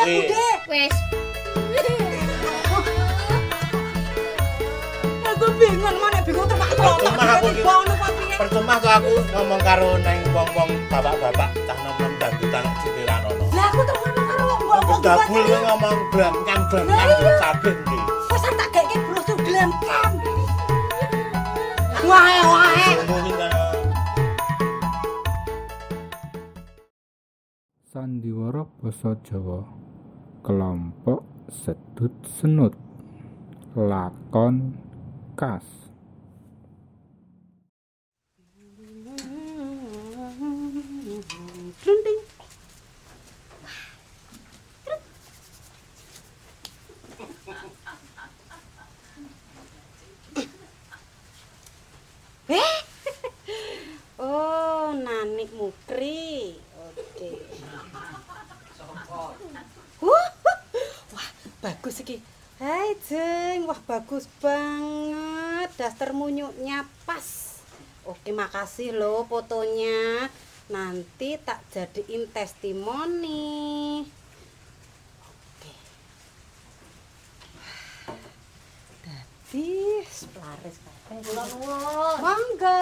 ya, Bude. Wis. Aku bingung mana bingung termak Percuma aku piye? Percuma tuh aku ngomong karo neng wong-wong bapak-bapak cah nom-nom dangdutan sitiran ono. Lah aku termak karo wong mbok Aku dabul kowe ngomong Lah, iya. kabeh ndi. Wes tak geke brosur glangkam. Wae wae. Karo Sandiwara basa Jawa kelompok sedut senut lakon kas Trunding. Eh? Oh, Nanik Mukri. Oke. Wah, bagus iki. Hai, Jeng. Wah, bagus banget. Daster munyuknya pas. Oke, makasih loh fotonya. Nanti tak jadiin testimoni. Oke. Dadi, splaris kabeh. Kula nuwun. Mangga.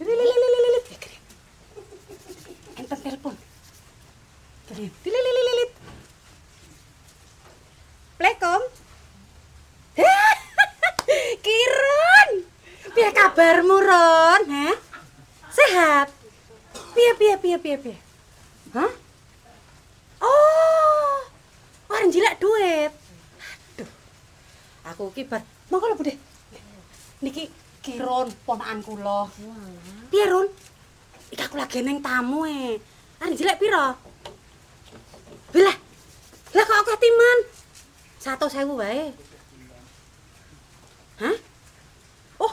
Dilililililit. Eh, kirim. Enten telepon. Dililililit. Assalamualaikum. Kirun. Piye kabarmu, Ron? Hah? Sehat? Piye piye piye piye piye? Hah? Oh. Orang jilek duit. Aduh. Aku ki bar monggo lho, Bude. Niki Kiron ponakan kula. Piye, Ron? Iki aku lagi ning tamu e. Arep jelek pira? Lah. Lah kok akeh timan? 100.000 wae. Hah? Oh,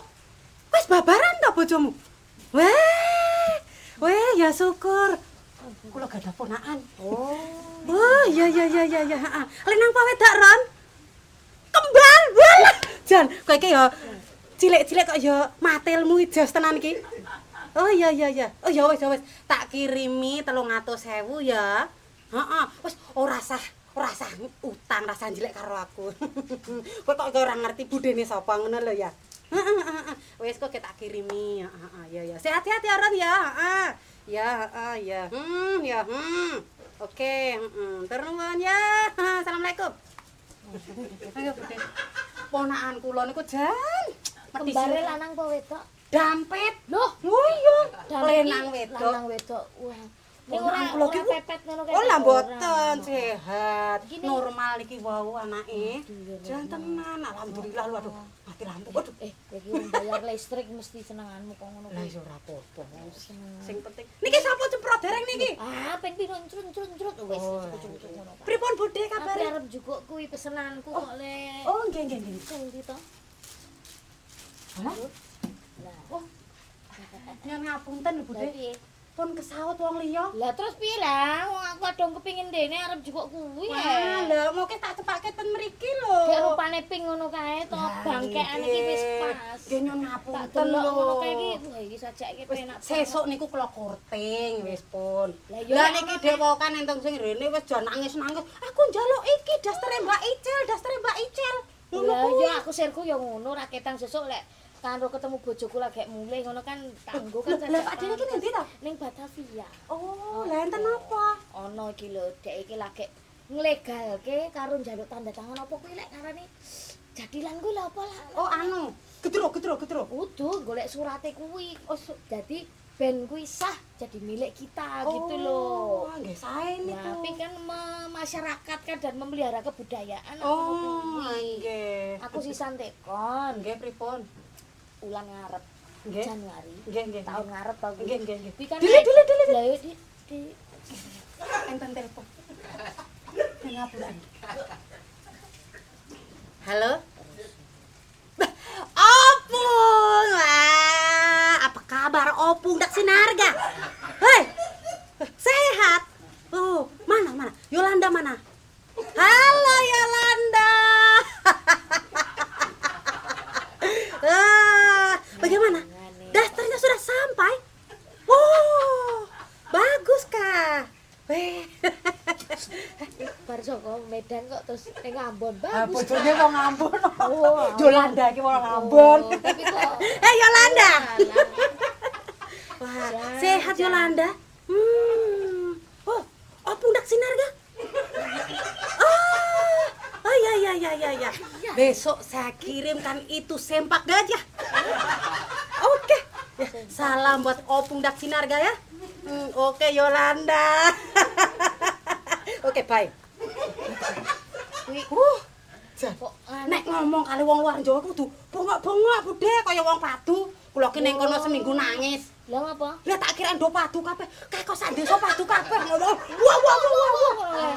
wis babaran ta bojomu? Weh. Weh, ya syukur. Kula gak ada ponakan. Oh. Oh, iya iya iya iya iya. Lenang pa wedak, Ron? Kembar. Walah. Jan, kowe iki ya cilik-cilik kok ya matelmu jos tenan iki. Oh iya iya iya. Oh ya wis ya wis. Tak kirimi 300.000 ya. Heeh. Wis ora sah ora sah utang rasa jelek karo aku. Kowe kok ora ngerti budene sapa ngono lho ya. Heeh. Wis kok tak kirimi. Heeh ya ya. Sehat-sehat ya Ron ya. Heeh. Ya heeh ya. Hmm ya hmm. Oke, heeh. Ternuwun ya. Assalamualaikum. Ayo, Bude. Ponakan kula niku jan. Kembare lanang apa wedok? dampet. Loh, Oh iya. Lenang iki wedok. Lanang wedok. Wah. Ning ora pepet ngono Oh lah mboten sehat. Normal iki wau anake. Aduh, Jan tenan alhamdulillah lu aduh mati lampu. Aduh. Eh, iki bayar listrik mesti senenganmu kok ngono. Lah ora apa-apa. Seneng. Sing penting. Niki sapa ceprot dereng niki? Ah, ping piro crun-crun-crun wis Oh, cucuk-cucuk ngono. Pak. Pripun Aku kabare? arep jukuk kuwi pesenanku kok le. Oh nggih nggih nggih. Sing ndi to? Lah, Oh. Nyan ngapunten lho lah Pun kesaut wong liya. Lah terus piye lah? Wong aku adong kepingin dene arep jukuk kuwi Wah, ya. lha mau ke tak cepake ten mriki lho. Kayak rupane pink ngono kae to, Lah, bangkekan iki wis pas. Nggih nyon Tak ngapunten delok lho. ngono kae iki, wah iki sajak iki penak. sesuk niku kula korting wis pun. Lah, Lah niki dewokan entong sing rene wis jan nangis-nangis. Aku njaluk iki dastere Mbak Icel, dastere Mbak Icel. Ngono Lah kuwi. ya aku sirku ya ngono raketan sesuk lek karo ketemu bojoku lagi mulih ngono kan tanggo kan lah, Pak Dene iki panas. ngendi ta? Ning Batavia. Oh, lah enten apa? Ana iki lho, dek iki lagi nglegalke karo njaluk tanda tangan apa kuwi lek ngarani jadilan kuwi lho apa lah. Oh, anu. Gedro, gedro, gedro. Udah golek surate kuwi. Oh, su- jadi ben kuwi sah jadi milik kita gitu loh. Oh, nggih sae niku. Tapi kan memasyarakatkan dan memelihara kebudayaan. aku Oh, nggih. Aku sisan tekon nggih pripun? Ulan ngarep Nggih. Januari. Nggih, nggih. Tahun ngarep tau. Nggih, nggih, nggih. Kuwi kan Dile, dile, dile, yo di di Enten telepon. Nang ngapuran. Halo? Opung! Wah, apa kabar Opung dak sinarga? Hei! Sehat? Oh, mana mana? Yolanda mana? Halo Yolanda. Medan kok terus ning Ambon Ah, bagus. bojone wong Ambon. Oh, Yolanda iki wong Ambon. Oh, tapi kok Eh Yolanda. Alah. Wah, sehat. Yolanda. Hmm. Oh, oh pundak sinar ga? Oh, oh ya ya ya ya ya. Besok saya kirimkan itu sempak gajah. Oke. Ya, salam buat Opung Dak Sinarga ya. Hmm, oke Yolanda. oke, bye. Kuwi Uh, Jan. anu Nek ngomong kali wong luar Jawa kudu bongok-bongok budhe kaya wong padu. Kula ki ning kono seminggu nangis. lha apa? Lah tak kira ndo padu kabeh. Kayak kok sak desa padu kabeh ngono. Wah wah wah wah. wah.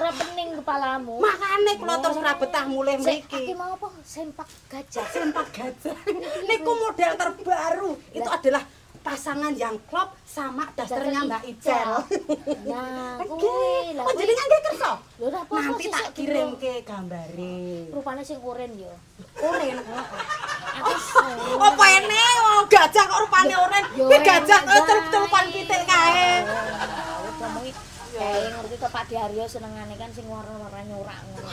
Ora pening kepalamu. Makane kula terus ora betah mulih Sik, iki mriki. mau apa? Sempak gajah. Sempak gajah. Niku model terbaru. Itu adalah pasangan yang klop sama dasternya Mbak Icel. Nah, Oke. kuwi lah. Oh jadi nggak kerso? Nanti tak sok kirim dulu. ke gambare. Rupane sing oren ya. Oren. Apa ene wong gajah kok rupane oren? Yo, Kuwi gajah kok celup-celupan Jai. pitik kae. Kayak ngerti to Pak Diaryo senengane kan sing warna-warna nyorak ngono.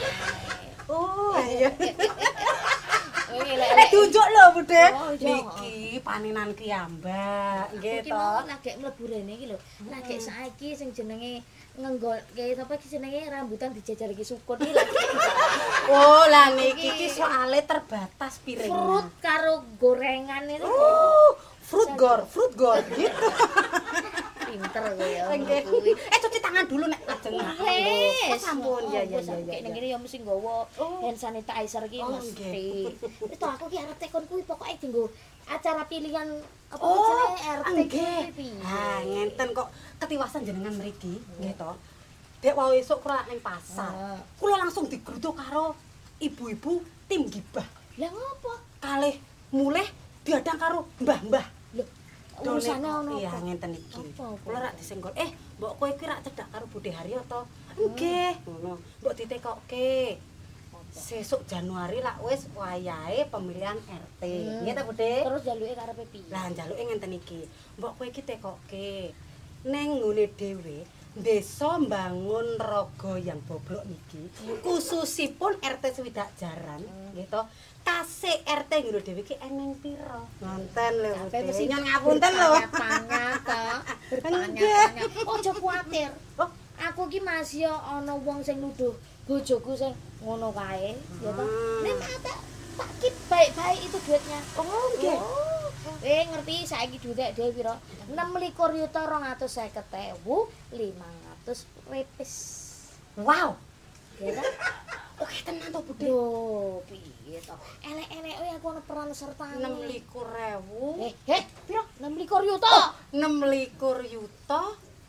Oh, iya. Oh, Eh elek-elek. tunjuk lho, Bude. Oh. Niki panenan kiambak, nggih Iki to. mau lagi mlebu rene iki lho. Lagi saiki sing jenenge ngenggo kayak apa iki jenenge rambutan dijajar iki sukun iki lagi. Oh, lah niki iki soalnya terbatas piringnya. Fruit karo gorengan itu Oh, fruit gor, fruit gor gitu. pinter ya. Eh cuci tangan dulu nek ajeng. Oh, Wes, sampun ya ya ya. Ya, ning ya. kene ya mesti nggawa Oh. hand sanitizer iki Oh, mesti. Wis to aku ki arep tekon kuwi pokoke dienggo acara pilihan apa Oh, RT kuwi piye. Ha, ngenten kok ketiwasan jenengan mriki, nggih to. Dek wau esuk kula ning pasar. Ah. Kula langsung digeruduk karo ibu-ibu tim gibah. Lah ngopo? Kalih mulih diadang karo mbah-mbah. Urusane ono Iya, ngenten iki. Kula rak disenggol. Eh, mbok kowe iki rak cedak karo Bude Haryo to? Nggih, ngono. Mbok ditekokke. Sesuk Januari lak wis wayahe pemilihan RT. Hmm. Nggih ta, Bude? Terus jaluke karepe piye? Lah njaluke ngenten iki. Mbok kowe iki tekokke. Neng ngene dhewe Desa mbangun raga yang boblok niki khususipun RT Swidak Jaran to kasih RT ngono dhewe iki eneng pira ngonten lho mesti Nyon ngapunten lho Nggih. bertanya-tanya. Ojo kuwatir. Oh. Aku ki masih ana wong sing nuduh bojoku sing ngono kae, ya to. Hmm. Nek tak tak baik-baik itu duitnya. oh nggih Eh ngerti saiki duite dhewe pira? 26 yuta 250.000 500 repis. wow Ya ta? oke tenan to Bude Lho, piye to? Elek-elek oh aku ana peran serta. 26.000 Eh, eh, pira? 26 yuta. 26 yuta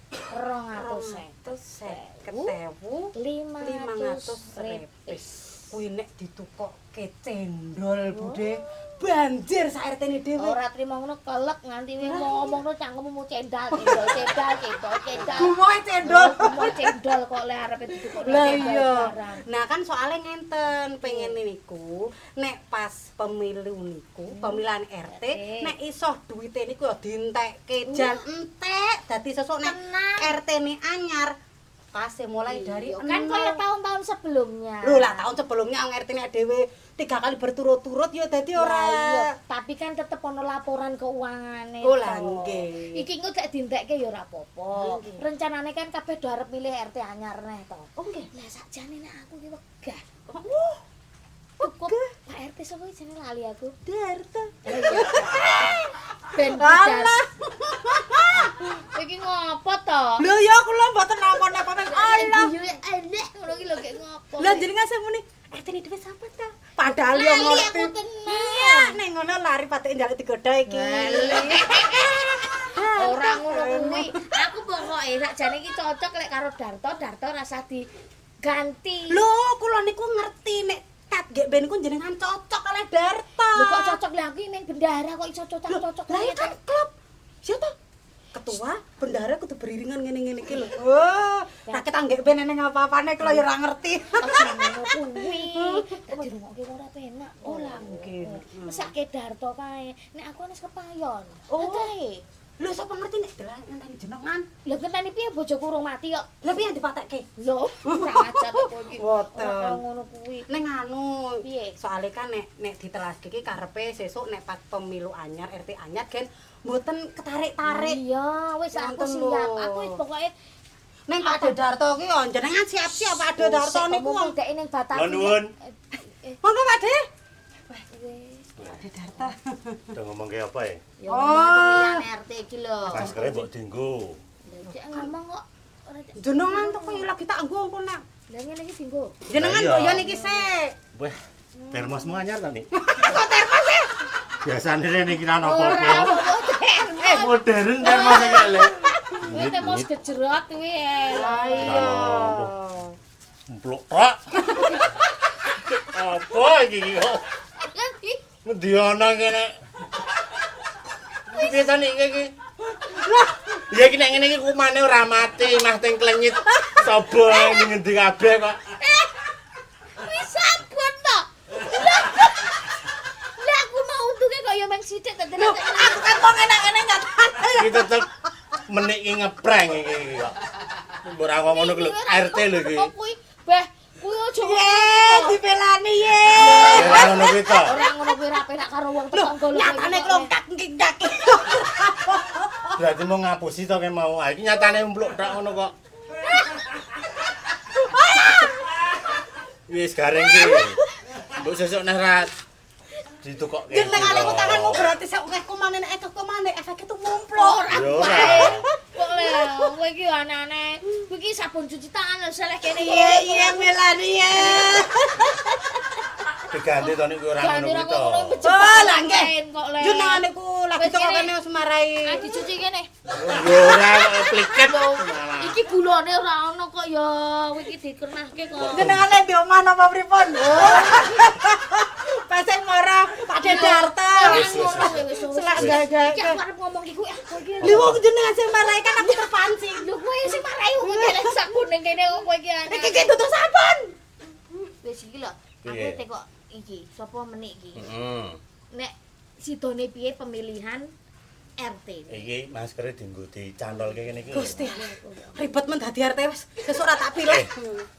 250. 250.000 500 repis. Kuwi nek ditukokke cendol, Bude. Banjir sak RT-ne dhewe. Ora trimo ngono kelek nganti wis ngomongno cangkemmu cendal, cendal, cendal, cendal, cendal. Gumoe cendol. Mau cendal kok le arep ditukokno Lah iya. Nah kan soalnya ngenten pengen niku nek pas pemilu niku pemilihan RT RT. nek iso duwite niku ya dientekke jan entek dadi sesuk nek. RT ne anyar pase mulai dari Iya, kan kaya tahun-tahun sebelumnya. Lho lah tahun sebelumnya wong RT ne dhewe tiga kali berturut-turut ya dadi ora iya, tapi kan tetep ono laporan keukangane. Oh, lah, toh. nggih. Iki engko gak dintekke ya ora apa-apa. Nggih. Rencanane kan kabeh do arep milih RT anyar neh to. Oh nggih. Lah sakjane nek aku ki wegah. Oh, Cukup Pak RT sapa iki jenenge lali aku. Darta. Ben Alah. bicara. Iki ngopo to? Lho ya kula mboten napa-napa men. Allah. Elek ngono ki lho gek ngopo. Lah jenengan samune RT sapa? Padahal yo ngerti. Iya, ning ngono lari patik njaluk digodha iki. Ora ngono kuwi. Aku pokoke sakjane iki cocok lek karo Darto, Darto rasa diganti. Lho, kula niku ngerti nek tat gek ben niku jenengan cocok kalih Darta. Lho kok cocok lah aku ning bendara kok iso cocok-cocok Lah iya kan klub. Siapa? Ketua bendara kudu beriringan ngene-ngene iki lho. Oh, rakyat anggek ben eneng apa-apane kula ya ora ngerti. Ngono kuwi. Dadi rungokke ora penak. Oh lah mungkin. Mesake Darto kae. Nek aku wis kepayon. Oh. Lho sapa ngerti nek dalan ngenteni jenengan. Lah ngenteni piye bojoku urung mati kok. Lah piye dipatekke? Lho, ora ajar kok iki. Ora ngono kuwi. Ning anu, Piye? soalnya kan nek nek ditelaske iki karepe sesuk nek pas pemilu anyar RT anyar gen mboten ketarik-tarik. Iya, wis aku siap. Aku wis pokoke Ning Pak Dedarto ki yo jenengan siap-siap Pak Dedarto niku wong. dek ning batas. Lah nuwun. Monggo Pak De. Pak Dedarto. Udah ngomong kayak apa ya? Ya Oh. pemilihan RT iki lho. Maskernya mbok dinggo. Lah, ngomong kok. Jenengan tuh koyo lagi tak nggo engko nak. Lah ngene iki dinggo. Jenengan iya. boyo niki sik. Wah, termosmu anyar ta nih? Kok termos ya? Biasane rene kira nopo. Eh, modern termos iki lho. Kuwi temos gejerot kuwi. Lah iya. Emplok tok. Apa iki kok? Ngendi ana kene? Iki ta nek iki? Lah, ya iki nek ngene iki kumane ora mati, mah teng klenyit. Coba ngendi kabeh kok. Wis sampun to. Lah aku mau untunge kok ya meng sithik to tenan. Aku kan wong enak-enak enggak tahan. Iki tetep menik iki ngeprank iki kok. Ora kok ngono lho, RT lho iki. Kok kuwi beh kuwi aja Ye, dipelani ye. Ora ngono kuwi to. Ora ngono kuwi ra penak karo wong tetangga lho. Nyatane klongkak ngingkak. Berarti mau ngapusi to ke mau. Ah, Iki nyatane umpluk tok ngono kok. Wis gareng ki. Mbok sesuk nek ra ditukokke. Jenengane ku tanganmu berarti sak akeh kumane nek akeh kumane efeke tuh mumplok. Ora. Kok le kowe iki aneh-aneh. Kowe iki sabun cuci tangan lho seleh kene. Iya iya Melani ya. Diganti to nek ora ngono Ganti kuwi to. Oh, lah nggih. Jenengane ku lagi teko kene. wis marai. Ah dicuci kene. Ora kok pliket. Iki gulane ora ono kok ya. Kowe iki dikenahke kok. Jenengane di omah napa pripun? Paseng mara Pak Dedarto. Wis, wis, wis. Selak gagal. Iki arep ngomong iku ah wong jenengan sing marai kan aku terpancing. Lho kowe sing marai kowe kene sabun ning kene kok kowe iki aneh. Iki iki tutuk sabun. Wis iki lho. Aku tekok iki sapa menik iki. Heeh. Nek sidone piye pemilihan RT. Iki maskere dienggo dicantolke kene iki. Gusti, ribet men dadi RT wis. Sesuk ora tak pilih. Eh,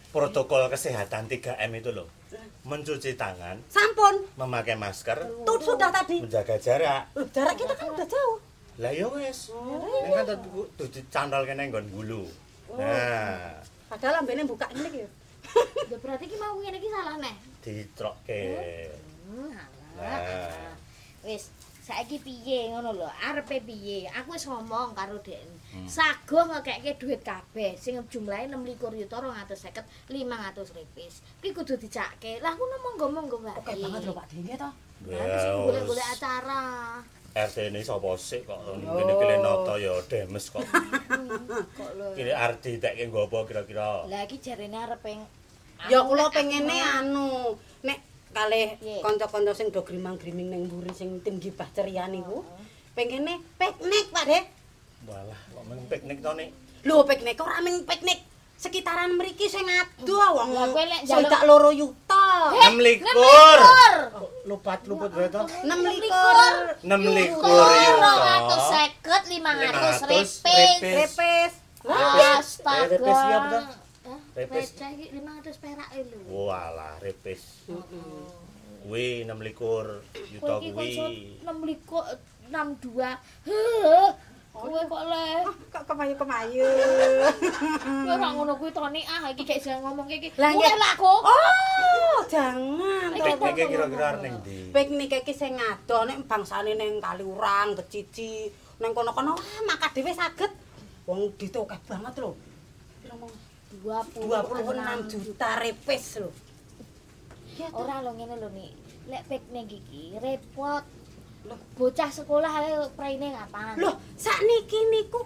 protokol kesehatan 3M itu loh. Mencuci tangan, Sampun. memakai masker, Tuh sudah tadi. menjaga jarak. Loh, jarak kita kan udah jauh. Lah ya wis. Ning kan tuh dicantol kene nggon gulu. Nah, Padahal ambene buka ini iki. Ya berarti ki mau ngene iki salah neh. ditrokke. Hmm, Nah. Wis, saiki piye ngono lho, arepe piye? Aku wis ngomong karo Dek. Sago ngekeke duit kabeh sing jumlahe 26 yuta 250 500 ripis. Ki kudu dicakke. Lah aku monggo-monggo Mbak. Oke banget lho Pak Dewi to. Wis golek-golek acara. RT ini sapa sik kok ngene iki Lenoto ya demes kok. Kok lho. Arti tekke nggo apa kira-kira. Lah iki jarene arep peng Ya kula pengene anu nek kalih kanca-kanca sing do grimang-griming ning mburi sing tim gibah ceria niku pengene piknik Pak De. Walah, kok meng piknik to nik. Lho piknik ora mung piknik sekitaran mriki sing adoh wong kowe lek njaluk- tak loro yuta. 6 likur. Lupat luput wae to. 6 likur 6 likur yuta. 250 500 ripis. ripis. repes. Astaga. Eh, ripis iki apa to? Hah? Ripis. Receh iki 500 perak e lho. Walah, repis. Kuwi 6 likur yuta Kowe iki kuwi. kok 6 liko 62. Kowe kok le. Kok kemayu-kemayu. Kowe ora ngono kuwi to nik ah iki gek jangan ngomong iki. Lah, kok. Oh, jangan. Iki. Piknik kira-kira arep ning ndi? Piknik iki sing adoh nek bangsane ning Kaliurang, Becici, ning kono-kono wah maka dhewe saged. Wong ditu akeh banget lho. Piro mau? 26 juta repes lho. Ora lho ngene lho nik. Lek piknik iki repot. Loh. Bocah sekolah ae praine kapan? Loh, sakniki niku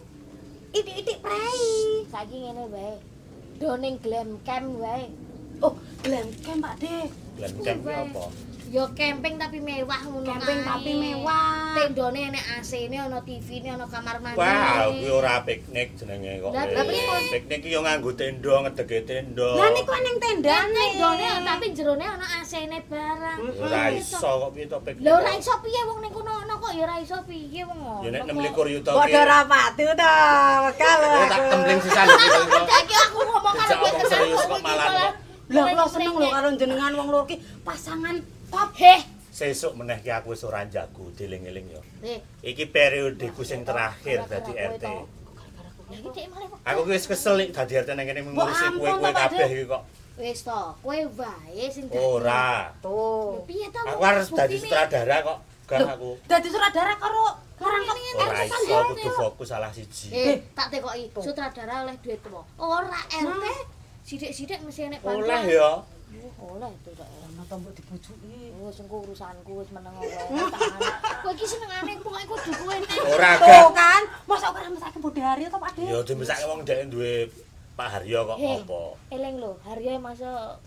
itik-itik prei. saiki ngene wae. Do ning glam camp wae. Oh, glam camp Pak De. Lan camp ki apa? Ya camping tapi mewah ngono Camping kae. tapi mewah. Tendone enek AC-ne, ana TV-ne, ana kamar mandi. Wah, kuwi ora piknik jenenge kok. Lah, tapi kok- piknik ki yo nganggo tenda, ngedege tenda. Lah niku neng tendane. Tendone tapi jerone ana AC-ne barang. Ora iso kok piye to piknik. Lho ora iso piye wong ning kono ana kok ya ora iso piye wong ngono. Ya nek kok. 26 yuta Kok ki. ora patu to. Bekal. Oh, tak tembling sisan iki. Saiki aku ngomong karo kowe serius kok malah kok. Lah kula seneng lho karo jenengan wong loro ki pasangan top. Heh. Sesuk meneh ki aku wis ora jago dieling-eling yo. Heh. Iki periodeku sing terakhir dadi RT. Aku wis kesel iki dadi RT nang kene ngurusi kowe-kowe kabeh iki kok. Wis to, kowe wae sing dadi. Ora. Tuh. Piye to? Aku harus dadi sutradara kok. Gak aku. Dadi sutradara karo ngarang kok Ora iso kudu fokus salah siji. Eh, tak tekoki sutradara oleh duit tuwa. Ora RT. Sidik-sidik mesti enek Oleh ya. Oh, Oleh itu tak. Ana tombok dibujuki. Wis engko urusanku wis meneng oleh. Kowe iki senengane pokoke kudu kowe nek. Ora kan, masa ora mesake bodari to Pak De? Ya dimisake wong dhek duwe Pak Haryo kok apa. Eleng lho, Harya masa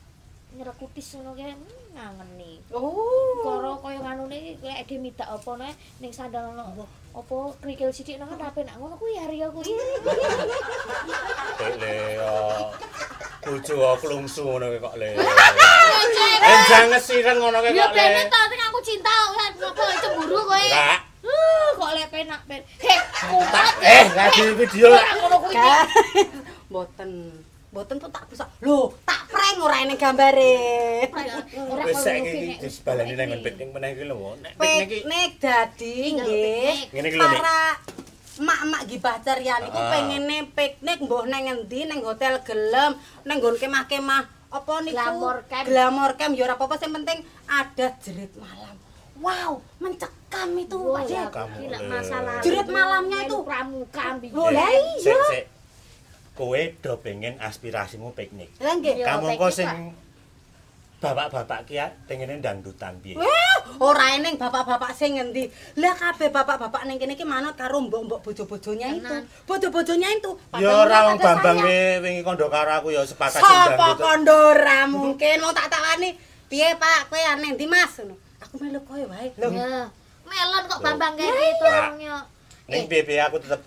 nyerekutis ngono kae hmm, ngangeni. Oh. Karo kaya nganune iki kayak ade midak apa nek ning sandal ono apa krikil sithik nang kan rapi nak ngono kuwi Harya kuwi. Dek le yo. Bojo aku lungsu ngono kok le. Enjang ngesiren ngono Ya kok le. bene to sing aku cinta ngopo cemburu kowe. Ora. Uh, kok lek penak ben. Heh, kuat. Eh, lagi video Ora ngono kuwi. Mboten. Mboten tuh tak bisa. Lho, tak prank ora ning gambare. Ora Wis koyo saiki ngono iki ki, disbalani nek. nang piknik meneh iki lho. Nek piknik iki Piknik dadi nggih. Ngene iki lho. Para mak-mak gibah carian iku Ah. pengene piknik mbuh nang endi ning hotel gelem, nang nggon kemah-kemah apa niku? Glamour camp. Glamour camp ya ora apa-apa sing penting ada jerit malam. Wow, mencekam itu Wah, Pak ya, masalah. Jerit malamnya itu. pramuka Oh, biyen. lah Eh, iya. Kowe do pengen aspirasimu piknik. Nggih. Ya, Kamu kok sing bapak-bapak ki ya pengene dangdutan piye? Wah, ora eneng bapak-bapak sing ngendi. Lah kabeh bapak-bapak ning kene iki manut karo mbok-mbok bojo-bojonya itu. Tenan. Bojo-bojonya itu. Ya ora wong Bambang ki wingi kondo karo aku ya sepakat sing Sapa dangdut. kondora mungkin mau tak takani. Piye Pak, kowe aneh ndi Mas? Ngono. Aku melu kowe wae. Lho. Melon kok. Bambang kene itu Ora. orangnya. Ning piye aku tetep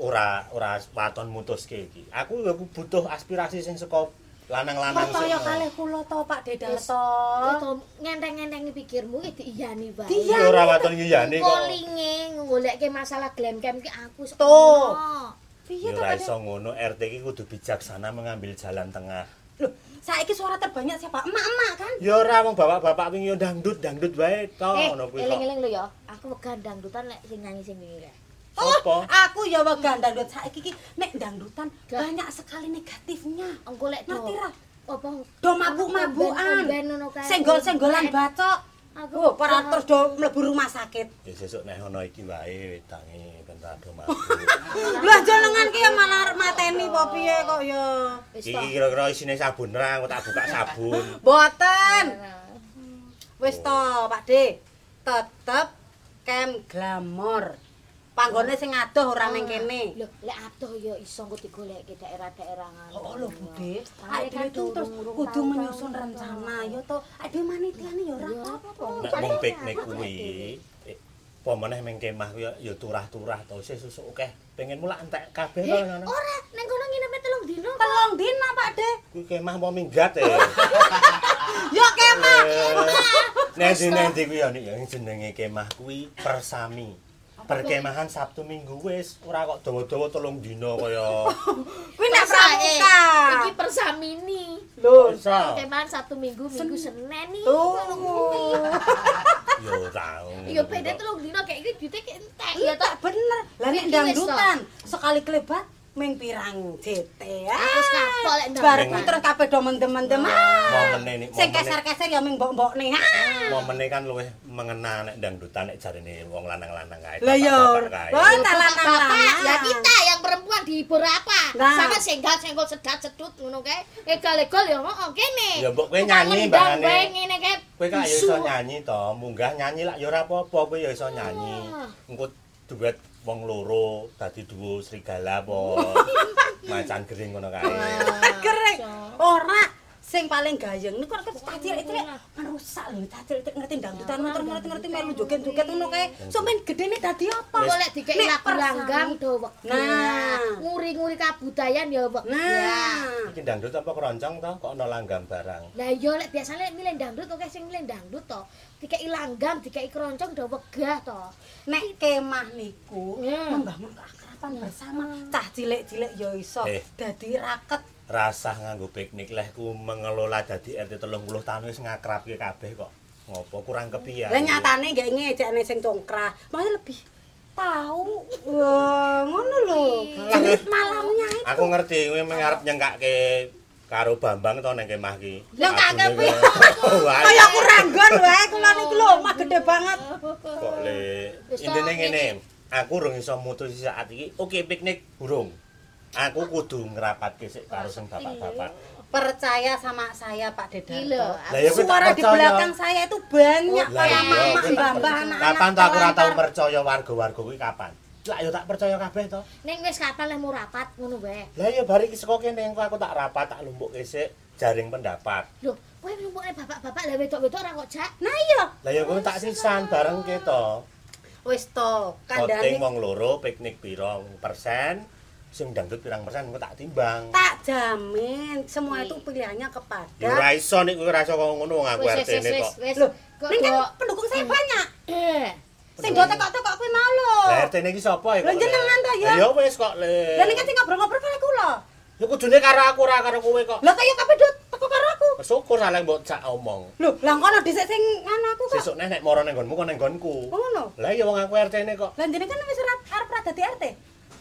ora ora waton mutuske iki. Aku butuh aspirasi sing saka lanang-lanang Percaya sing- kalih kula to Pak. Itu ngenteng-ngentengi pikirmu iki diiyani wae. Ya ora waton ngiyani kok. Kolinge ngolekke masalah glam cam ki aku ono. Piye Ya to ora iso ngono, RT iki kudu bijaksana mengambil jalan tengah. Loh, saiki suara terbanyak siapa? Emak-emak kan? Ya ora wong bapak-bapak wingi yo dangdut, dangdut wae to Eh, ngono kuwi eling-eling lho ya. Aku wegah dangdutan lek sing nyanyi sing wingi kae. Oh, Apa? aku ya wegah dangdut saiki iki nek dangdutan Gak. banyak sekali negatifnya. Engko lek do. Ra? Apa? Do mabuk-mabukan. Senggol-senggolan bacok. Aku Oh, para terus do mlebu rumah sakit. Ya sesuk nek ono iki wae wedange ben rada mabuk. Lah jenengan ki ya malah mateni apa piye kok ya. Iki kira-kira isine sabun ra, aku tak buka sabun. Boten. Wis to, Pak De. Tetep kem glamour. Panggone sing adoh ora ning kene. Lho, lek adoh ya iso engko digolekke daerah-daerah ngono. Oh lho Bude, tuh terus kudu menyusun rencana ya to. Dhewe manitiane ya ora Ya, apa-apa. Nek wong piknik kuwi eh, apa meneh ming kemah kuwi ya- ya turah-turah to sih susuk akeh. Pengen mulak entek kabeh to ngono. Ora, ning kono nginepne telung dino. Telung dina Pak De. Kuwi kemah mau minggat e. Yo kemah. Nendi-nendi kuwi ya nek yang jenenge kemah kuwi persami. Perkemahan Sabtu Minggu wis ora kok dawa-dawa telung dina kaya Kuwi nek pramuka. Iki persamini. Lho, Isa. Keman Sabtu Minggu, Minggu Senin tuh. Ya ora. Ya beda telung dino kayak iki duite kayak entek ya tak bener. Lah nek Iki dangdutan sekali klebat ming pirang wis kapok lek Bar ndang. ku terus kabeh do mendem-mendem. Momene nih, Sing keser-keser ya ming mbok-mbok nih. Momene kan luwih mengena nek dangdutan nek jarine wong lanang-lanang kae. Lah ya. Wah, Bapak, talan-talan. ya kita yang perempuan dihibur apa? Sama senggal senggol sedat sedut ngono kae. Egal-egal ya ngono kene. Ya, mbok kowe nyanyi, mbakane. wae ngene kae. Kowe kan ya bisu. iso nyanyi to, munggah nyanyi lak ya ora apa-apa, kowe ya iso nyanyi. Ah. Engko duet wong loro dadi duo serigala apa? Macan gering ngono kae. Keren. Ora. Sing paling gayeng niku kok cah cilik-cilik merusak lho cah cilik ngerti dangdutan motor ngerti-ngerti melu joget-joget ngono kae. Sok men gedene dadi apa? Golek dikek Nek lagu langgang do wegah. Nah. nguri-nguri kabudayan ya wegah. nah Iki dangdut apa keroncong to kok ana langgam barang. Lah iya lek biasane milih dangdut oke sing milih dangdut to. Dikeki langgam, dikeki keroncong do wegah to. nek kemah niku Hmm. membangun keakraban bersama cah cilik-cilik ya iso Eh. dadi raket Rasah nganggo piknik leh ku mengelola dadi RT 30 tahun wis ngakrabke kabeh kok. Ngopo kurang kepiye? lah nyatane nggak ngejekne sing congkrah malah lebih tahu wah ngono lho jadi malamnya itu Aku ngerti kowe mengarep nyengkake karo Bambang to ning kemah ki. Lah, kowe- Wah, kayak aku ranggon wae kula niku lho mah gede banget kok le. Intine ngene, aku urung iso mutus saat iki. Oke, piknik burung. Aku kudu ngrapatke sik karo sing bapak-bapak. Percaya sama saya Pak Dedarto. Lah ya tak suara di belakang saya itu banyak para iya, mama kowe tak- mbah-mbah anak-anak Kapan to aku ora tau percaya warga-warga kuwi kapan? Lah ya tak percaya kabeh to. Ning wis kapan leh mau rapat ngono wae. Lah ya bari iki saka kene aku tak rapat tak lumpukke sik jaring pendapat. Lho, kowe nglumpukne bapak-bapak lah wedok-wedok ora kok jak. nah iya Lah ya kowe tak sisan bareng ke to. wis to Voting kandhane wong loro piknik piro persen sing dangdut pirang persen engko tak timbang. tak jamin semua itu pilihannya Ya kepada ora iso nek kowe ora iso kok ngono wong aku wis kok. Kok Ning kan pendukung saya banyak Eh. sing do tekok-tekok kuwi mau lho Lah RT-ne iki sapa ya? Lah, kok, jenengan to, ya? Ya wis kok le. Lah ning kan sing ngobrol-ngobrol karo kula Ya kudune karo aku ora karo kowe kok. Lah kaya kabeh do teko karo aku Syukur saling mbok cak omong. Lho, lah kono dhisik sing anu aku kok. Sesuk nek moro ning nggonmu kok ning nggonku. Oh, Ngono. Lah ya wong aku RT-ne kok. Lah jenengan kan wis arep ra dadi RT.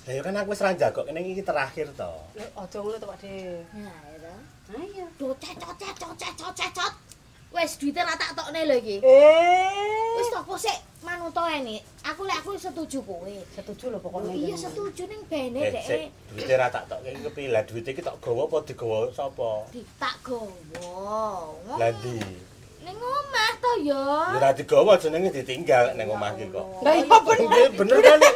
Lah ya kan aku wis ra jagok kene iki terakhir to. Lho, aja ngono to, Pak De. Ya to. Ayo. Do cecot cecot cecot cecot. Wis duite ra tak tokne lho iki. Eh. Wis topo sik manuto ini. Aku lek aku setuju kowe. setuju lho Oh, pokoknya. iya jenengan. setuju ning bene Eh, dek. sik, duwite ra tak tok iki kepiye? Lah duwite iki tok gawa apa digawa sapa? Ditak gowo. Lah ndi? Ning omah to ya. Ya ra digawa jenenge ditinggal ning omah iki kok. Lah iya bener. Bener kan?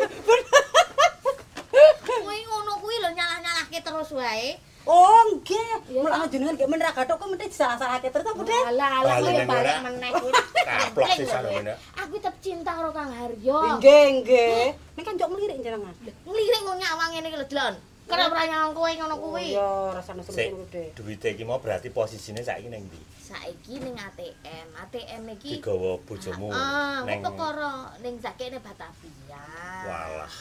Kowe ngono kuwi lho nyalah-nyalahke terus wae. Oh, nggih. Mulane jenengan gak men ra gathuk kok mesti disalah-salahke terus apa, De? Alah, alah Balik ora. meneh kuwi. Kaplok sisan ngene. Aku tetep cinta karo Kang Haryo. Nggih, nggih. Nek kan njok melirik jenengan. Nglirik kok nyawang ngene iki lho, Delon. Kenapa ora nyawang kowe ngono kuwi? Iya, rasane Sik, seru De. duwite iki mau berarti posisine saiki ning ndi? Saiki ning ATM, ATM iki Digawa bojomu Ah, ning kok perkara ning zakene Batavia. Walah.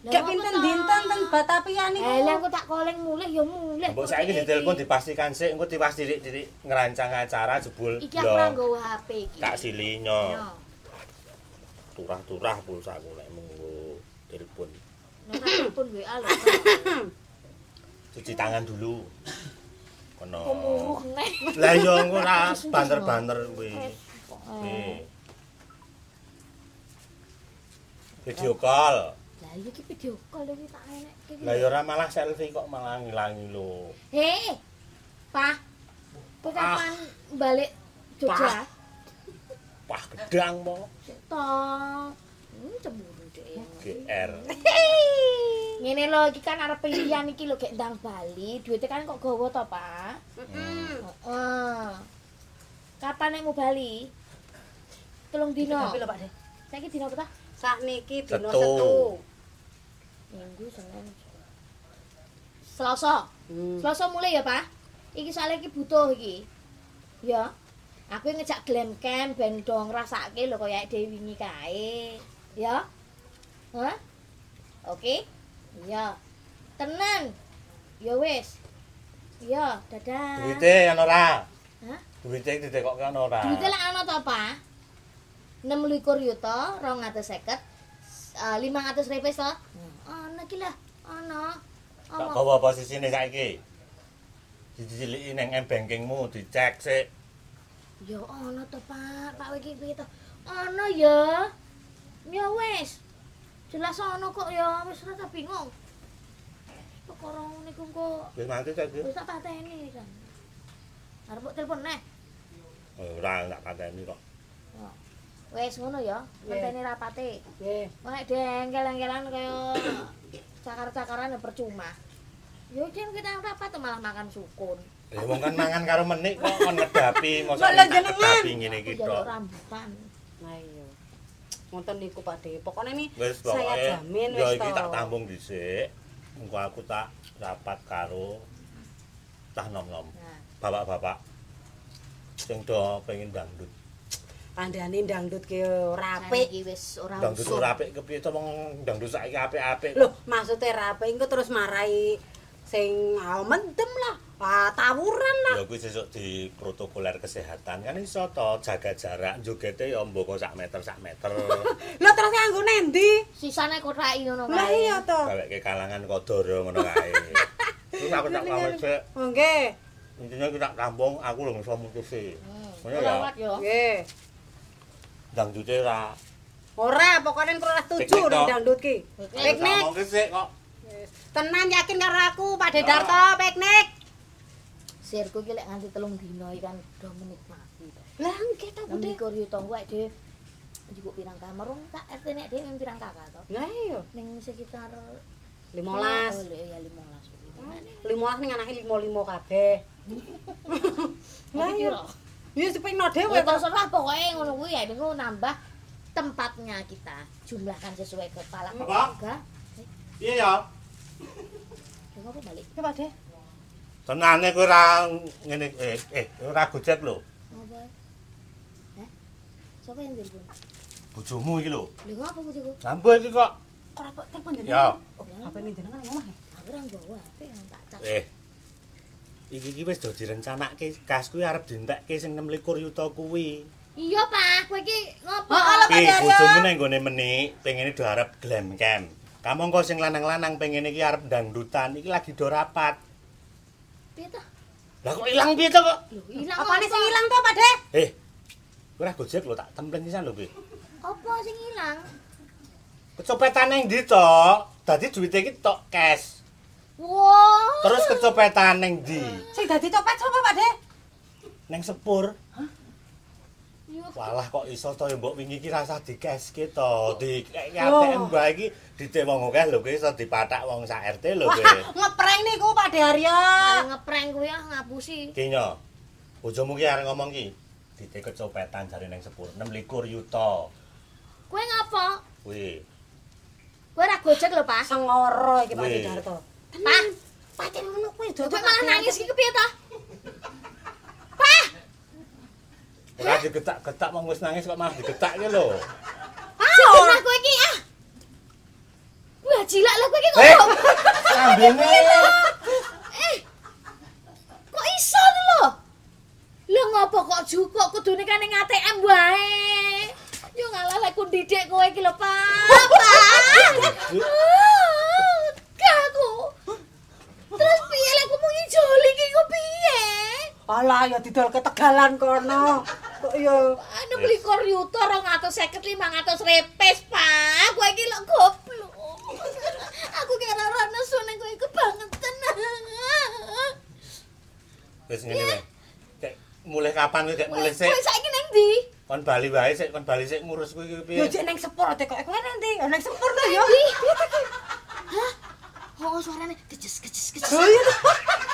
Gak pinten dinten ten Batavia niku. Eh, lah aku tak koleng mulih ya mulih. Mbok saiki ditelepon dipastikan sik engko tiwas titik-titik ngerancang acara jebul Iki aku ora yo nggawa HP iki. tak silinyo. Yo. Turah-turah pulsaku lek menggo telepon. Nek telepon WA lho. Cuci tangan dulu. Kono. Neh. Lah yo engko ora banter-banter kuwi. Nih. Video call. Lah iki video call iki tak enekke. Lah yo ora malah selfie kok malah ngilangi lho. Hei. Pak. Kowe kapan balik Jogja? Wah, gedang po. To. Hmm, cemburu deh. GR. Ngene lho iki kan arep pilihan iki lho gek ndang Bali, duite kan kok gawa to, Pak? Heeh. Heeh. Kapan nek mau Bali? Telung dino. Tapi lho, Pak De. Saiki dino apa ta? Sakniki dina Setu. Setu. Minggu, Senin. Selasa. Hmm. Selasa mulai ya, Pak? Iki soalnya iki butuh iki. Ya. Aku ngejak glam camp ben do ngrasake lho kaya dhewe wingi kae. Ya. Hah? Oke. Iya. Tenan. Ya wis. Iya, dadah. Duite ana ora? Hah? Duite ditekokke ana ora? Duite lek ana to, Pak? 26 yuta 250 eh, 500 repes to? Ana iki lah, ana. Tak gawa posisine saiki. Diciliki ning m-bankingmu dicek sik. Ya ana to, Pak. Pak iki piye to? Ana ya. Ya wis. Jelas ana kok ya, wis ora tak bingung. Perkara niku kok Wis mati saiki. wis tak pateni kan. Arep telepon neh. Ora tak pateni kok. Wis ngono ya, ngenteni rapate. Nggih. Nek dengkel-engkelan kaya cakar-cakaran ya percuma. Yo jen kita rapat malah makan sukun. Ya wong kan mangan karo menik kok kon ngedapi mosok Lah, jenengan. ngedapi ngene iki tok. rambutan. Nah iya. Ngoten niku Pak De. Pokoknya nih Wis saya pokoke jamin ya wis iki to. tak tampung dhisik. Engko aku tak rapat karo tah nom-nom. Bapak-bapak sing do pengen dangdut. Kandhane dangdut ki rapi. saiki wis ora Dangdut usum. ora apik kepiye to wong dangdut saiki apik-apik. Loh, maksudnya rapi engko terus marai sing ah, mendem lah. Ah, tawuran lah. Ya kuwi sesuk di protokoler kesehatan kan iso to jaga jarak jogete ya mboko sak meter sak meter. Lah terus nganggo nendi? Sisane kothaki ngono Lah kae. iya to. Gaweke kalangan kodoro ngono kae. Terus aku tak pamit sik. Oh nggih. Intinya kita tampung aku lho iso mutusi. Hmm. Ngono ya. Lewat yo. Nggih. Dangdute ora Ora, pokoknya ora setuju toh. dangdut ki. Piknik. Ngomong sik kok. Tenan yakin karo aku, Pak De Darto, piknik. Sirku ki lek nganti telung dino iki kan do menikmati. to. Lah nggih to, Bude. Nang yo tonggo ae dhewe njupuk pirang kamar wong tak RT nek dhewe pirang kakak to. Lah iya, Ning sekitar 15. Oh, ya 15. Limolas ning anake limo-limo kabeh. Lah Lah iya. Ya sepino dhewe Ya terserah pokoknya ngono kuwi ya niku nambah tempatnya kita jumlahkan sesuai kepala Apa? keluarga. Iya ya. Apa balik? Ya Pak De. Tenane kowe ora ngene eh eh ora gojek lho. Apa? Hah? Siapa yang telepon? Bojomu iki lho. Lha ngapa bojoku? Lampu iki kok. Kok ora telepon jenengan? Ya. Apa ini jenengan ya? Aku ora nggawa HP yang tak cas. Eh. Iki iki wis do direncanake kas kuwi arep dientekke sing 26 yuta kuwi. Iya, Pak. Kowe iki ngopo? Oh, Ki Daryo. bojomu nang gone menik pengene do arep glam camp. Kamu engko sing lanang-lanang pengen iki arep dangdutan iki lagi do rapat. Piye to? Lah kok ilang piye to kok? Ilang Apa nih sing ilang to, Pak De? Eh. Ora gojek lho tak templeng pisan lho kowe. Apa sing ilang? Kecopetan nang ndi to? Dadi duwite iki tok cash. Terus kecopetan nang ndi? Sing dadi copet sapa, Pak De? Nang sepur. Yo, Walah kok iso to ya mbok wingi iki rasa dikeske to. Di Oh. ATM bae iki ditik wong akeh lho kowe iso dipathak wong sak RT lho Wah, kowe. ngeprank niku Pak De Aryo. Arep ngeprank kuwi ah ngapusi. Kinyo. Bojomu ki arek ngomong ki. Ditik kecopetan jare nang sepur 26 yuta. Kowe ngapa? Kuwi. Kowe ora gojek lho, Pak. Sengoro iki Pak De Wih. Darto. Pak, Pancen ngono kuwi kowe malah nangis iki kepiye to? Pak, Ora digetak-getak wong wis nangis kok malah digetak ki lho. sebenarnya kowe iki ah. Wah, jilak lah kowe iki kok. Eh. Lambene. Eh. Kok iso lho? Lho ngopo kok jukuk kudune kan ning ATM wae. Yo ngalah lek ku didik kowe iki lho, Pak. Pak. Terus piye lek ku mau ngijoli iki kok piye? Alah ya didol ketegalan kono. Kok ya Anu beli koryuto 250 500 repes, Pak. Kowe iki lho goblok. Aku kira ora nesu ning kowe kebangetan. Wis ngene wae. Kayak mulai kapan kowe kayak mulai sik? Kowe saiki ning ndi? Kon bali wae sik, kon bali sik ngurus kuwi ki ya piye? jek ning sepur teko kowe nanti. Ya ning sepur to. Ndi? Hah? Oh, suarane kejes kejes kejes. Oh iya.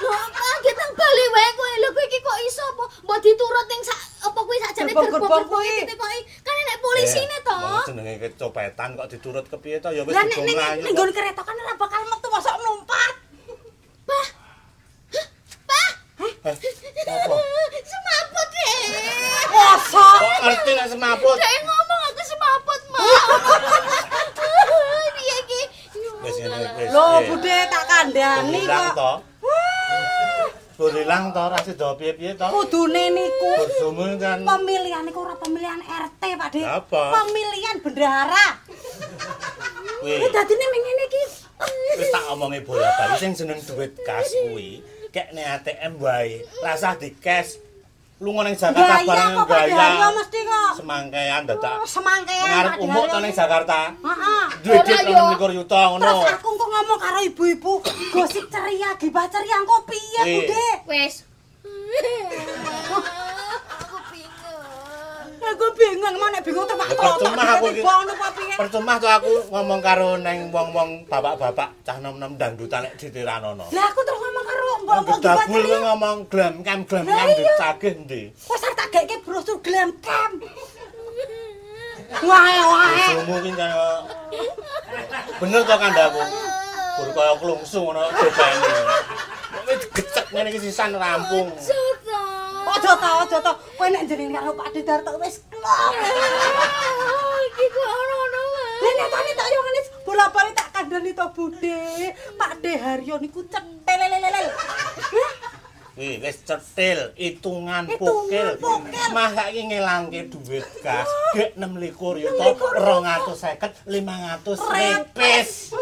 Lho, kaget nang bali wae kowe. Lho kowe iki kok iso apa? Mbok diturut ning sak apa kuwi sakjane Gerbong-gerbong kuwi. ditekoki. Kan enek polisine to. Wong jenenge kecopetan kok diturut kepiye to ya wis Lah nek ning nggon kereta kan ora bakal metu mosok Apa? Semaput deh. Mosok. Ngerti nek semaput? Saya ngomong aku semaput, Ma. Wis ngene wis. Lho, piye? Bude tak kandhani kok. to. Bur ilang to ra sida piye-piye to. Kudune niku Bojomu kan pemilihan niku ora pemilihan RT, Pak. Apa? Pemilihan bendahara. kuwi Kuwi dadine ming ngene iki. wis tak omongi bola-bali sing jeneng duit kas kuwi kek nek ATM wae. Rasah di cash. Lunga ning Jakarta Gaya bareng kok gaya. mesti kok. Semangkean dadak Oh, semangkean ngarep umuk to ning Jakarta. Heeh. Duit Ora, duit yo. 26 yuta ngono. Terus aku kok ngomong karo ibu-ibu gosip ceria, gibah ceria engko piye, Eh. Bude? Wes. Aku bingung. Mau nek bingung tepak Ya, percuma aku iki. Percuma tuh aku ngomong karo neng wong-wong bapak-bapak cah nom-nom dangdutan nek ditiranono. Lah aku terus ngomong karo Gedabul kowe ngomong glam kam glam kam dicagih ndi? Wes arep tak geke brosur glam cam. Wae wae. Ki kaya bener to kandaku. Gur kaya klungsu ngono cobane. Kok wis gecek ngene iki sisan rampung. Joto. Ojo to, ojo to. Kowe nek jeneng karo Pak Didarto wis klop. Iki kok ono-ono wae. Lah nek tani tak yo ngene bola-bali tak kandhani to Bude. Pak De Haryo niku cetel lelelel. Wih, wis cetil, hitungan pukil. Masa iki ngelangke duit gas, gek 26 yuta 250 500 repes.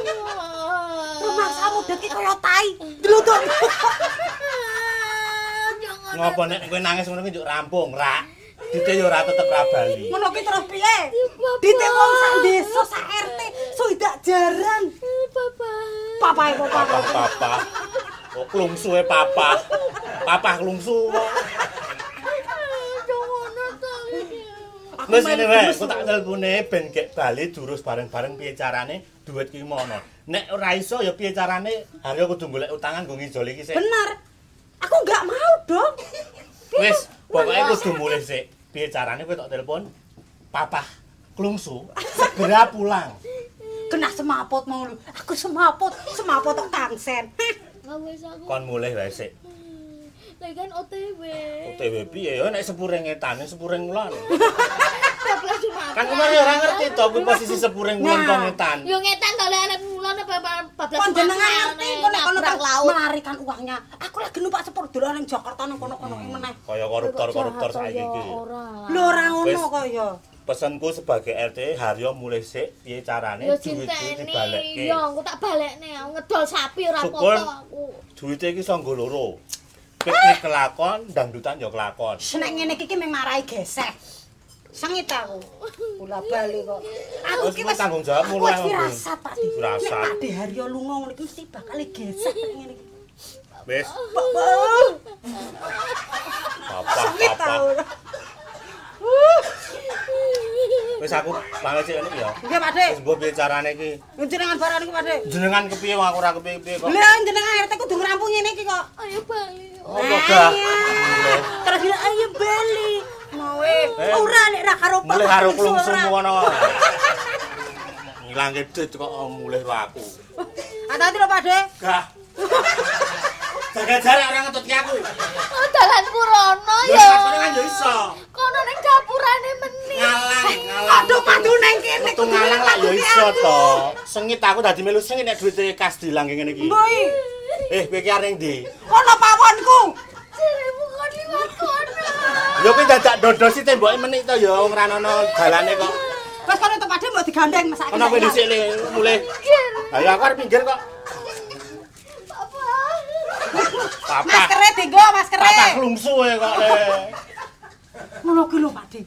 Rumah samu deki kaya tai. Dluduk. Ngopo nek kowe nangis ngono ki njuk rampung, Rak. Dite yo ora tetep ra bali. Ngono ki terus piye? Ditik wong sak desa sak RT suidak jaran. Papa. Papae kok Papa papa. papa. Kok klungsuhe papa. Papa klungsu kok. Wis ngene wae, aku tak telepone ben gek bali durus bareng-bareng piye carane duit ki mono. Nek ora iso ya piye carane Haryo kudu golek utangan nggo ngijoli iki sik. Bener. Aku enggak mau dong. Wis, pokoke kudu mulih sik. Piye carane kowe tak telepon papa klungsu segera pulang. Kena semaput mau lu. Aku semaput, semaput tok tangsen. Kon mulih wae sik. Lagi kan OTW. OTW piye ya nek sepuring ngetane sepuring wulan. Kan kemarin ora ngerti to kuwi posisi sepuring wulan Nah. ngetan. Yo ngetan to lek arep mulan apa bablas. Kon jenengan ngerti kok nek kono terus laut. melarikan uangnya. Aku lagi numpak sepur dolan ning Jakarta nang kono-kono ki meneh. Kaya koruptor-koruptor saiki iki. Lho ora ngono kaya. Pesenku sebagai RT Haryo mulih sik piye carane iki cinteni. dibalekke. Yo engko tak balekne. Aku ngedol sapi ora apa-apa aku. Duite iki sanggo loro. Piknik kelakon, dangdutan yo kelakon. Senek ngene iki ki mung marai gesek. Sengit aku. Bola bali kok. Aku Wis ki kuwi wis tanggung jawabmu aku lah, wis Om. firasat Pak Di. Nek Firasat. Pak De Haryo lunga ngono iki mesti bakal gesek ngene iki. Wis, Papa. papa, Sengit papa. tau. Wis aku pamit sik ya. Nggih Pak De. Wis mbok piye carane iki? Jenengan barang niku Pak De. Jenengan kepiye wong aku ora kepiye-piye kok. Lah jenengan RT kudu ngerampung ngene iki kok. Ayo bali. Ayo. Terus ayo bali. Mawe. Eh. Ora nek ra karo Pak. Mulih karo Ora. klungsumu ngono. Ngilangke duit kok mulih aku. Hati-hati lho Pak De. Gah. Jaga jarak ora ngetutke aku. Oh, dalan Purono Ya ya. sakjane kan yo iso. Kono ning dapurane meneh. Ngalang, ngalang. Aduh padu neng kene. Metu ngalang lak yo iso to. Sengit aku dadi melu sengit nek duite kas dilang ngene iki. Mboi. Eh, kowe ki areng ndi? Ono pawonku. Jaremu kon liwat Yo kuwi dadak dodosi temboke menik to ya wong ra ono dalane kok. Wes kono tempat dia mau digandeng masak. Ono kowe dhisik le mulih. Ayo aku arep pinggir kok. Papa. Papa. Maskere dienggo, maskere. Papa klungsu e kok le. Ngono ki lho Pak De.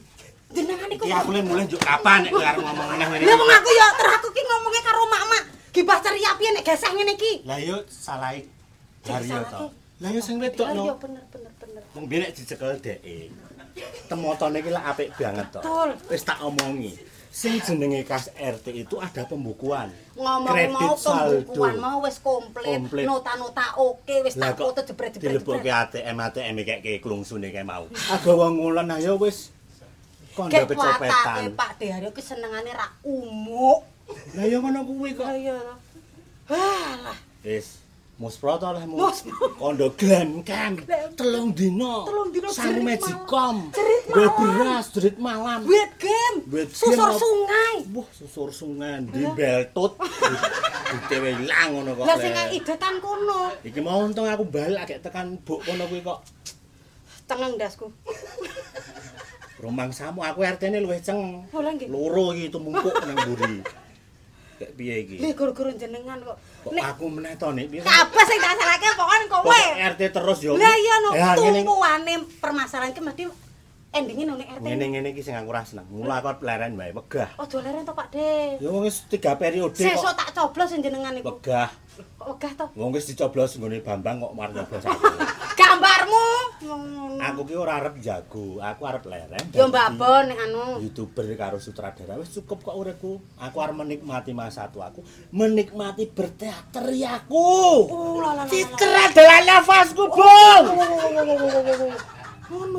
Jenengan iku. Iki aku le mulih njuk kapan nek kowe arep ngomong meneh ngene. Lah iki? wong aku ya terus aku ki ngomongnya karo mak-mak. Gibah ceria piye nek geseh ngene iki. Lah yo salah Haryo salah to. iki. Lah yo sing wedok Iya no. bener bener bener. Wong biyen nek dicekel dheke. Temotone iki lak apik banget to. Betul. Wis tak omongi. Sing jenenge kas RT itu ada pembukuan. Ngomong Kredit mau saldo. pembukuan mau wis komplit. Nota-nota oke wis tak foto jebret-jebret. dilebokke ATM ATM kek klungsune kae mau. Aga wong ngulon ayo wis kondo pecopetan. Pak De Haryo ki senengane ra umuk. Lah ya ngono kuwi kok. Lah iya. Alah. Wis Muspro to lah mu. Mus. Kondo glam cam. Telung dino. Telung dino Sangu jerit Magicom. Jerit Gue malam. beras jerit malam. Game. Buat Susur sungai. Wah, susur sungai di beltut. Ditewe ilang ngono kok. Lah sing idetan kono. Iki mau untung aku balik agak tekan buk kono kuwi kok. Tengeng dasku. Romang samu aku RT-ne luwih ceng. Oh. Loro iki tumumpuk nang mburi. Kayak piye iki? Lih guru-guru jenengan kok. Kok aku meneh to nek piye? kabeh sing tak salahke pokoke kowe. RT terus yo. Lah iya no, ngene tumpuane permasalahan ki mesti endinge nang RT. ngene-ngene iki sing aku ora seneng. Mula aku leren wae wegah. Ojo leren to Pak De. Ya wong wis 3 periode Sesuk kok. tak coblos jenengan iku. Wegah. Ogah to. Wong wis dicoblos nggone Bambang kok mar nyoblos aku. Gambarmu. Hmm. Aku ki ora arep jago, aku arep lereng. Yo dadi mbabon nek anu. YouTuber karo sutradara wis cukup kok uripku. Aku arep menikmati masa tua aku, menikmati berteater aku. Oh la. Titer adalah nafasku, Bung.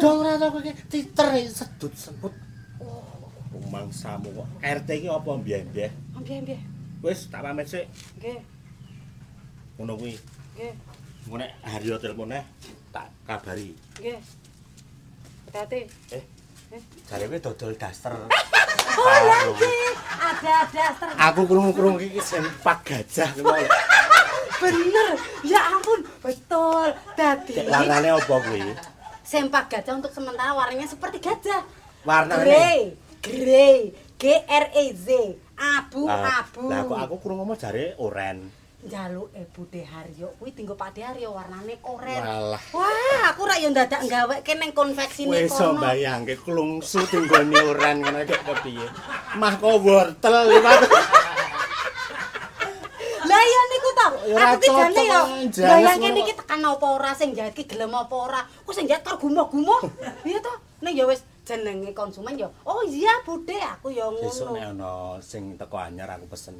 Dong ora tau kowe titer sedut semput. Rumangsamu kok RT ki apa mbiyen-mbiyen? Ambiye. Wis tak pamit sik. Nggih, Ngono kuwi. nggih, Engko nek Haryo teleponnya tak kabari. nggih. Hati-hati. Eh, jare kowe dodol daster. Oh ada daster. Aku krungu-krungu iki sempak gajah kuwi. Bener. Ya ampun, betul. Dadi warnane apa kuwi? sempak gajah untuk sementara warnanya seperti gajah. Warnane. Grey, grey, G R E Z, abu-abu. Lah kok aku krungu ngomong jare oren. Njaluk e Bude Haryo kuwi tinggo Pak De Haryo warnane oren. Walah. Wah, aku ra yo ndadak gaweke ning konveksine Wis iso kono. mbayangke klungsu tinggone oren ngono iki kepiye. Mah kok wortel liwat. Lah iya niku to. Ora Aku ki jane cocok, yo bayangke niki tekan apa ora sing jare ki gelem apa ora. Ku sing jare karo gumoh-gumoh. Iya to. Ning ya wis jenenge konsumen yo. Oh iya Bude, aku yo ngono. ana sing teko anyar aku pesen.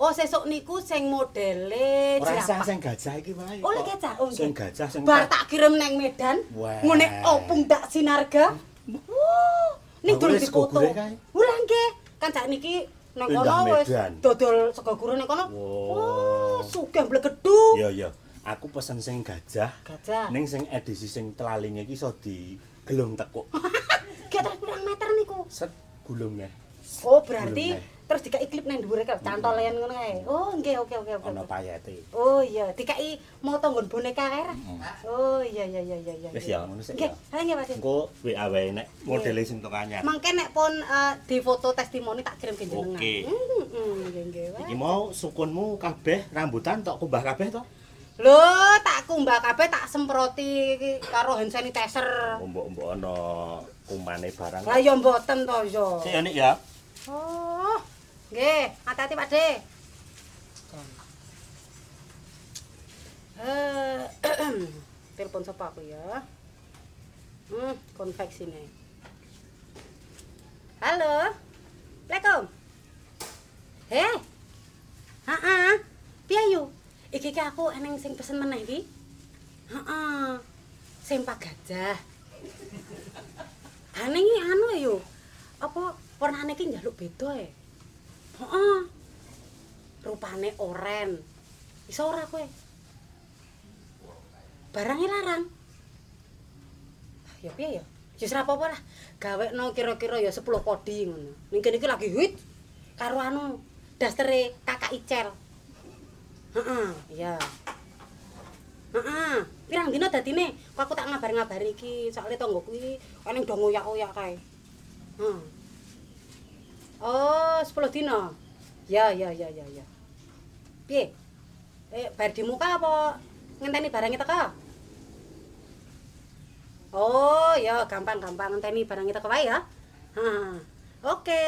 Oh sesuk niku sing modele Ora jerapah. sing gajah iki wae. Oh, kok. gajah. Oh, Sing gajah sing Bar tak kirim neng Medan. Ngene opung dak sinarga. Wuh, ning durung dipoto. kae. Ulah nggih. Kan sak niki nang kono wis dodol sego gurih nang kono. Oh, sugih blegedu. Iya iya. Aku pesen sing gajah. Gajah. Ning sing edisi sing telalinge iki iso digelung tekuk. Terus pirang meter niku? Set gulungnya. Oh, berarti Belum, terus dikai klip nang dhuwure kal cantolen ngono kae. Oh, nggih oke oke oke. Ana payete. Oh iya, dikai moto nggon boneka kae ra. Oh iya iya iya iya iya. Wis ya ngono sik Nggih, ha nggih Pak. Engko WA wae nek modele sing teko anyar. Mangke nek pun eh, di foto testimoni tak kirim ke jenengan. Oke. Heeh, nggih nggih. wae. Iki mau sukunmu kabeh rambutan tok kumbah kabeh to? Lho, tak kumbah kabeh tak semproti karo hand sanitizer. Mbok-mbok ana kumane barang. Lah ya mboten to ya. Sik ya. Oh. Nggih, hati-hati Pak De. Eh, telepon sapa aku ya? Hmm, konveksi nih. Halo. Assalamualaikum. Heh. Heeh. Piye yu? Iki ki aku eneng sing pesen meneh iki. Heeh. Sempak gajah. Ane iki anu yo. Apa warnane ki njaluk beda e? Heeh. Rupane oren. Iso ora kowe? Barangnya larang. Ah, Ya piye ya? Ya ora apa-apa lah. Gawekno kira-kira ya 10 kodi ngono. Ning kene iki lagi hit karo anu dastere Kakak Icel. Heeh, iya. Heeh. Pirang dina dadine? Kok aku tak ngabar-ngabari iki, soalnya tangga kuwi ening do ngoyak-oyak kae. Heeh. Oh, sepuluh dino, Ya, ya, ya, ya, ya. Piye? Eh, bayar di muka apa ngenteni barangnya teko? Oh, ya gampang-gampang ngenteni barang teko wae ya. Ha. Oke.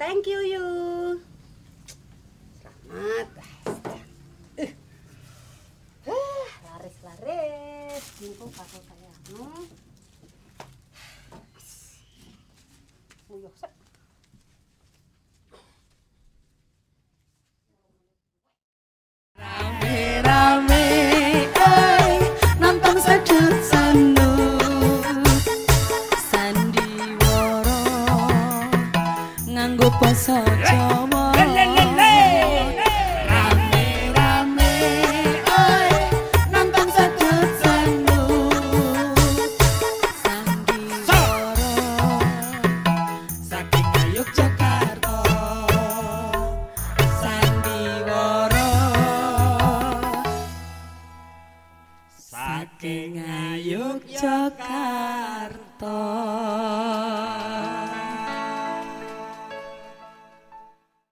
Thank you you. Selamat. Ah, uh. Uh, laris-laris. Minggu bakal saya. Hmm. Wow.